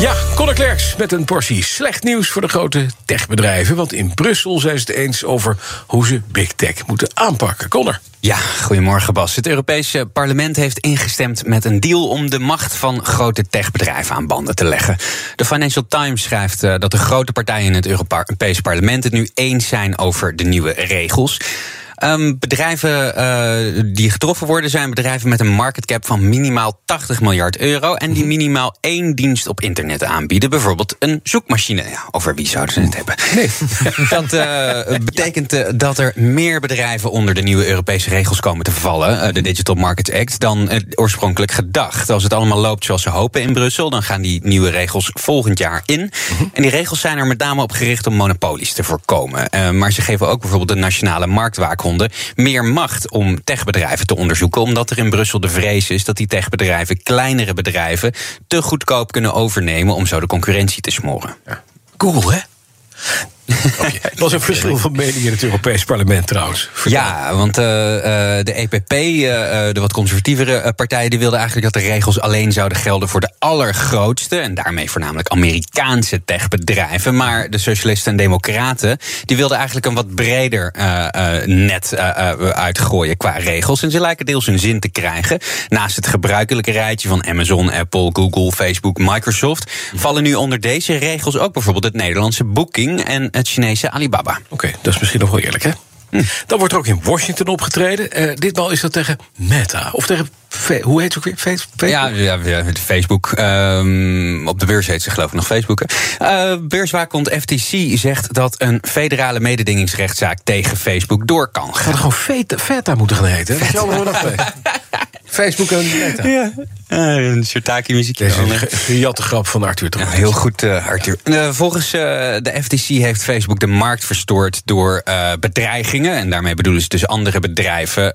Ja, Conor Klerks met een portie slecht nieuws voor de grote techbedrijven. Want in Brussel zijn ze het eens over hoe ze big tech moeten aanpakken. Conor. Ja, goedemorgen Bas. Het Europese parlement heeft ingestemd met een deal om de macht van grote techbedrijven aan banden te leggen. De Financial Times schrijft eh, dat de grote partijen in het Europese parlement het nu eens zijn over de nieuwe regels. Um, bedrijven uh, die getroffen worden zijn bedrijven met een market cap van minimaal 80 miljard euro. En die mhm. minimaal één dienst op internet aanbieden. Bijvoorbeeld een zoekmachine. Ja, over wie zouden ze het hebben? Nee. dat uh, betekent uh, dat er meer bedrijven onder de nieuwe Europese regels komen te vallen. de Digital Markets Act. Dan oorspronkelijk gedacht. Als het allemaal loopt zoals ze hopen in Brussel. dan gaan die nieuwe regels volgend jaar in. Mhm. En die regels zijn er met name op gericht om monopolies te voorkomen. maar ze geven ook bijvoorbeeld de nationale marktwaakhond meer macht om techbedrijven te onderzoeken. Omdat er in Brussel de vrees is dat die techbedrijven kleinere bedrijven te goedkoop kunnen overnemen om zo de concurrentie te smoren. Ja. Google, hè? Er was een verschil van mening in het Europees Parlement trouwens. Ja, want uh, de EPP, uh, de wat conservatievere partijen, die wilden eigenlijk dat de regels alleen zouden gelden voor de allergrootste en daarmee voornamelijk Amerikaanse techbedrijven. Maar de socialisten en democraten, die wilden eigenlijk een wat breder net uitgooien qua regels. En ze lijken deels hun zin te krijgen. Naast het gebruikelijke rijtje van Amazon, Apple, Google, Facebook, Microsoft, vallen nu onder deze regels ook bijvoorbeeld het Nederlandse Booking en het Chinese Alibaba. Oké, dat is misschien nog wel eerlijk, hè? Hm. Dan wordt er ook in Washington opgetreden. Uh, ditmaal is dat tegen Meta. Of tegen. hoe heet het ook weer? Facebook? Ja, ja, ja Facebook. Um, op de beurs heet ze, geloof ik, nog Facebook. Uh, beurswaakhond FTC zegt dat een federale mededingingsrechtszaak tegen Facebook door kan gaan. Gaat gewoon Feta, Feta moeten gaan heten. Feta. Facebook en Meta. Ja. Uh, een Shirtaki muziekje. Een jatte grap van Arthur. Ja, heel goed, uh, Arthur. Uh, volgens de FTC heeft Facebook de markt verstoord door bedreigingen. En daarmee bedoelen ze dus andere bedrijven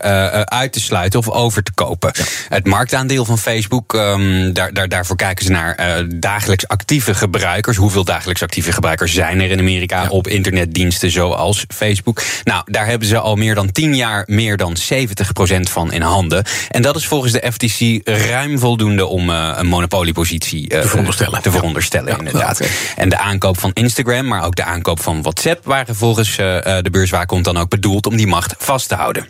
uit te sluiten of over te kopen. Het marktaandeel van Facebook, um, daar, daar, daarvoor kijken ze naar dagelijks actieve gebruikers. Hoeveel dagelijks actieve gebruikers zijn er in Amerika op internetdiensten zoals Facebook? Nou, daar hebben ze al meer dan 10 jaar meer dan 70% van in handen. En dat is volgens de FTC ruim voldoende om uh, een monopoliepositie uh, te veronderstellen. Te veronderstellen ja, inderdaad. Okay. En de aankoop van Instagram, maar ook de aankoop van WhatsApp waren volgens uh, de beurswaakhond dan ook bedoeld om die macht vast te houden.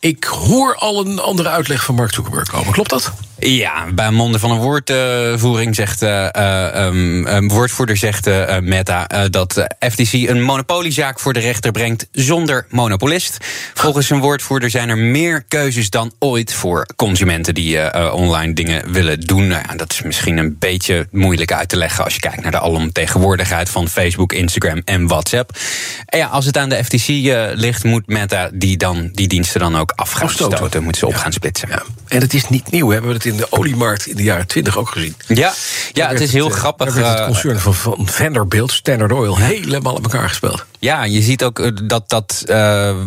Ik hoor al een andere uitleg van Mark Zuckerberg komen. Klopt dat? Ja, bij monden van een woordvoering zegt uh, um, een woordvoerder zegt uh, Meta dat de FTC een monopoliezaak voor de rechter brengt zonder monopolist. Volgens een woordvoerder zijn er meer keuzes dan ooit voor consumenten die online dingen willen doen. Nou, ja, dat is misschien een beetje moeilijk uit te leggen als je kijkt naar de alomtegenwoordigheid van Facebook, Instagram en WhatsApp. En ja, als het aan de FTC ligt, moet Meta die, dan, die diensten dan ook af gaan stoten. Moeten ze op gaan splitsen. Ja. En het is niet nieuw, we hebben het in de oliemarkt in de jaren 20 ook gezien. Ja, ja het is heel het, grappig. Daar werd het concern van, van Vanderbilt, Standard Oil, helemaal op elkaar gespeeld. Ja, je ziet ook eh, dat dat. Uh,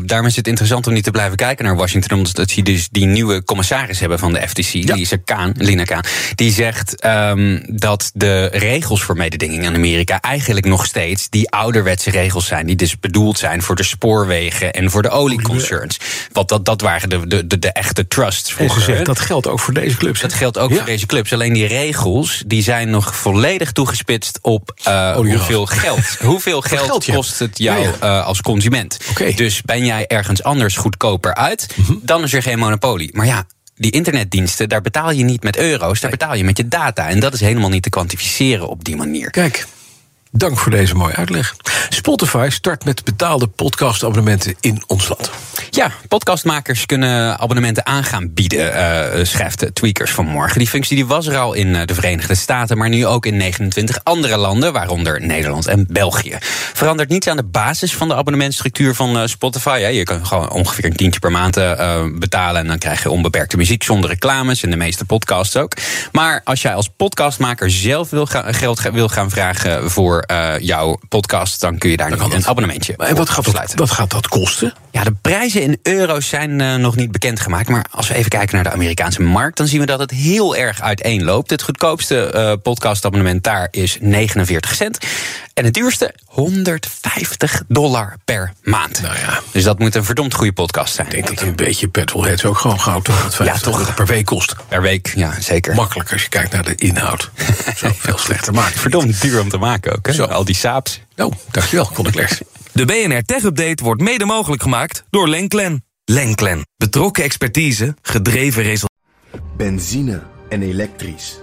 daarom is het interessant om niet te blijven kijken naar Washington. Omdat ze dus die nieuwe commissaris hebben van de FTC. Ja. Die is er Kaan, Lina Kaan. Die zegt um, dat de regels voor mededinging in Amerika eigenlijk nog steeds die ouderwetse regels zijn. Die dus bedoeld zijn voor de spoorwegen en voor de olieconcerns. Want dat, dat waren de, de, de, de echte trusts. Gezegd, dat geldt ook voor deze clubs. Dat geldt ook ja. voor deze clubs. Alleen die regels die zijn nog volledig toegespitst op uh, hoeveel geld. hoeveel geld, geld kost het jou ja, ja. Uh, als consument. Okay. Dus ben jij ergens anders goedkoper uit, mm -hmm. dan is er geen monopolie. Maar ja, die internetdiensten, daar betaal je niet met euro's, daar betaal je met je data. En dat is helemaal niet te kwantificeren op die manier. Kijk. Dank voor deze mooie uitleg. Spotify start met betaalde podcastabonnementen in ons land. Ja, podcastmakers kunnen abonnementen aan gaan bieden, uh, schrijft Tweakers vanmorgen. Die functie die was er al in de Verenigde Staten, maar nu ook in 29 andere landen, waaronder Nederland en België. Verandert niets aan de basis van de abonnementstructuur van uh, Spotify. Ja, je kan gewoon ongeveer een tientje per maand betalen en dan krijg je onbeperkte muziek zonder reclames en de meeste podcasts ook. Maar als jij als podcastmaker zelf wil ga, geld wil gaan vragen voor voor uh, jouw podcast, dan kun je daar nu een abonnementje En wat gaat, dat, wat gaat dat kosten? Ja, de prijzen in euro's zijn uh, nog niet bekendgemaakt. Maar als we even kijken naar de Amerikaanse markt, dan zien we dat het heel erg uiteenloopt. Het goedkoopste uh, podcastabonnement daar is 49 cent. En het duurste 150 dollar per maand. Nou ja. Dus dat moet een verdomd goede podcast zijn. Ik denk dat een beetje petrolheads ook gewoon goud 150 ja, toch per week kost. Per week, ja, zeker. Makkelijk als je kijkt naar de inhoud. Zo veel slechter maken. Verdomd duur om te maken ook, hè? Zo. Al die saaps. Oh, dankjewel, Conor De BNR Tech Update wordt mede mogelijk gemaakt door Lenklen. Lenklen. Betrokken expertise, gedreven resultaten. Benzine en elektrisch.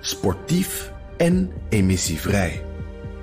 Sportief en emissievrij.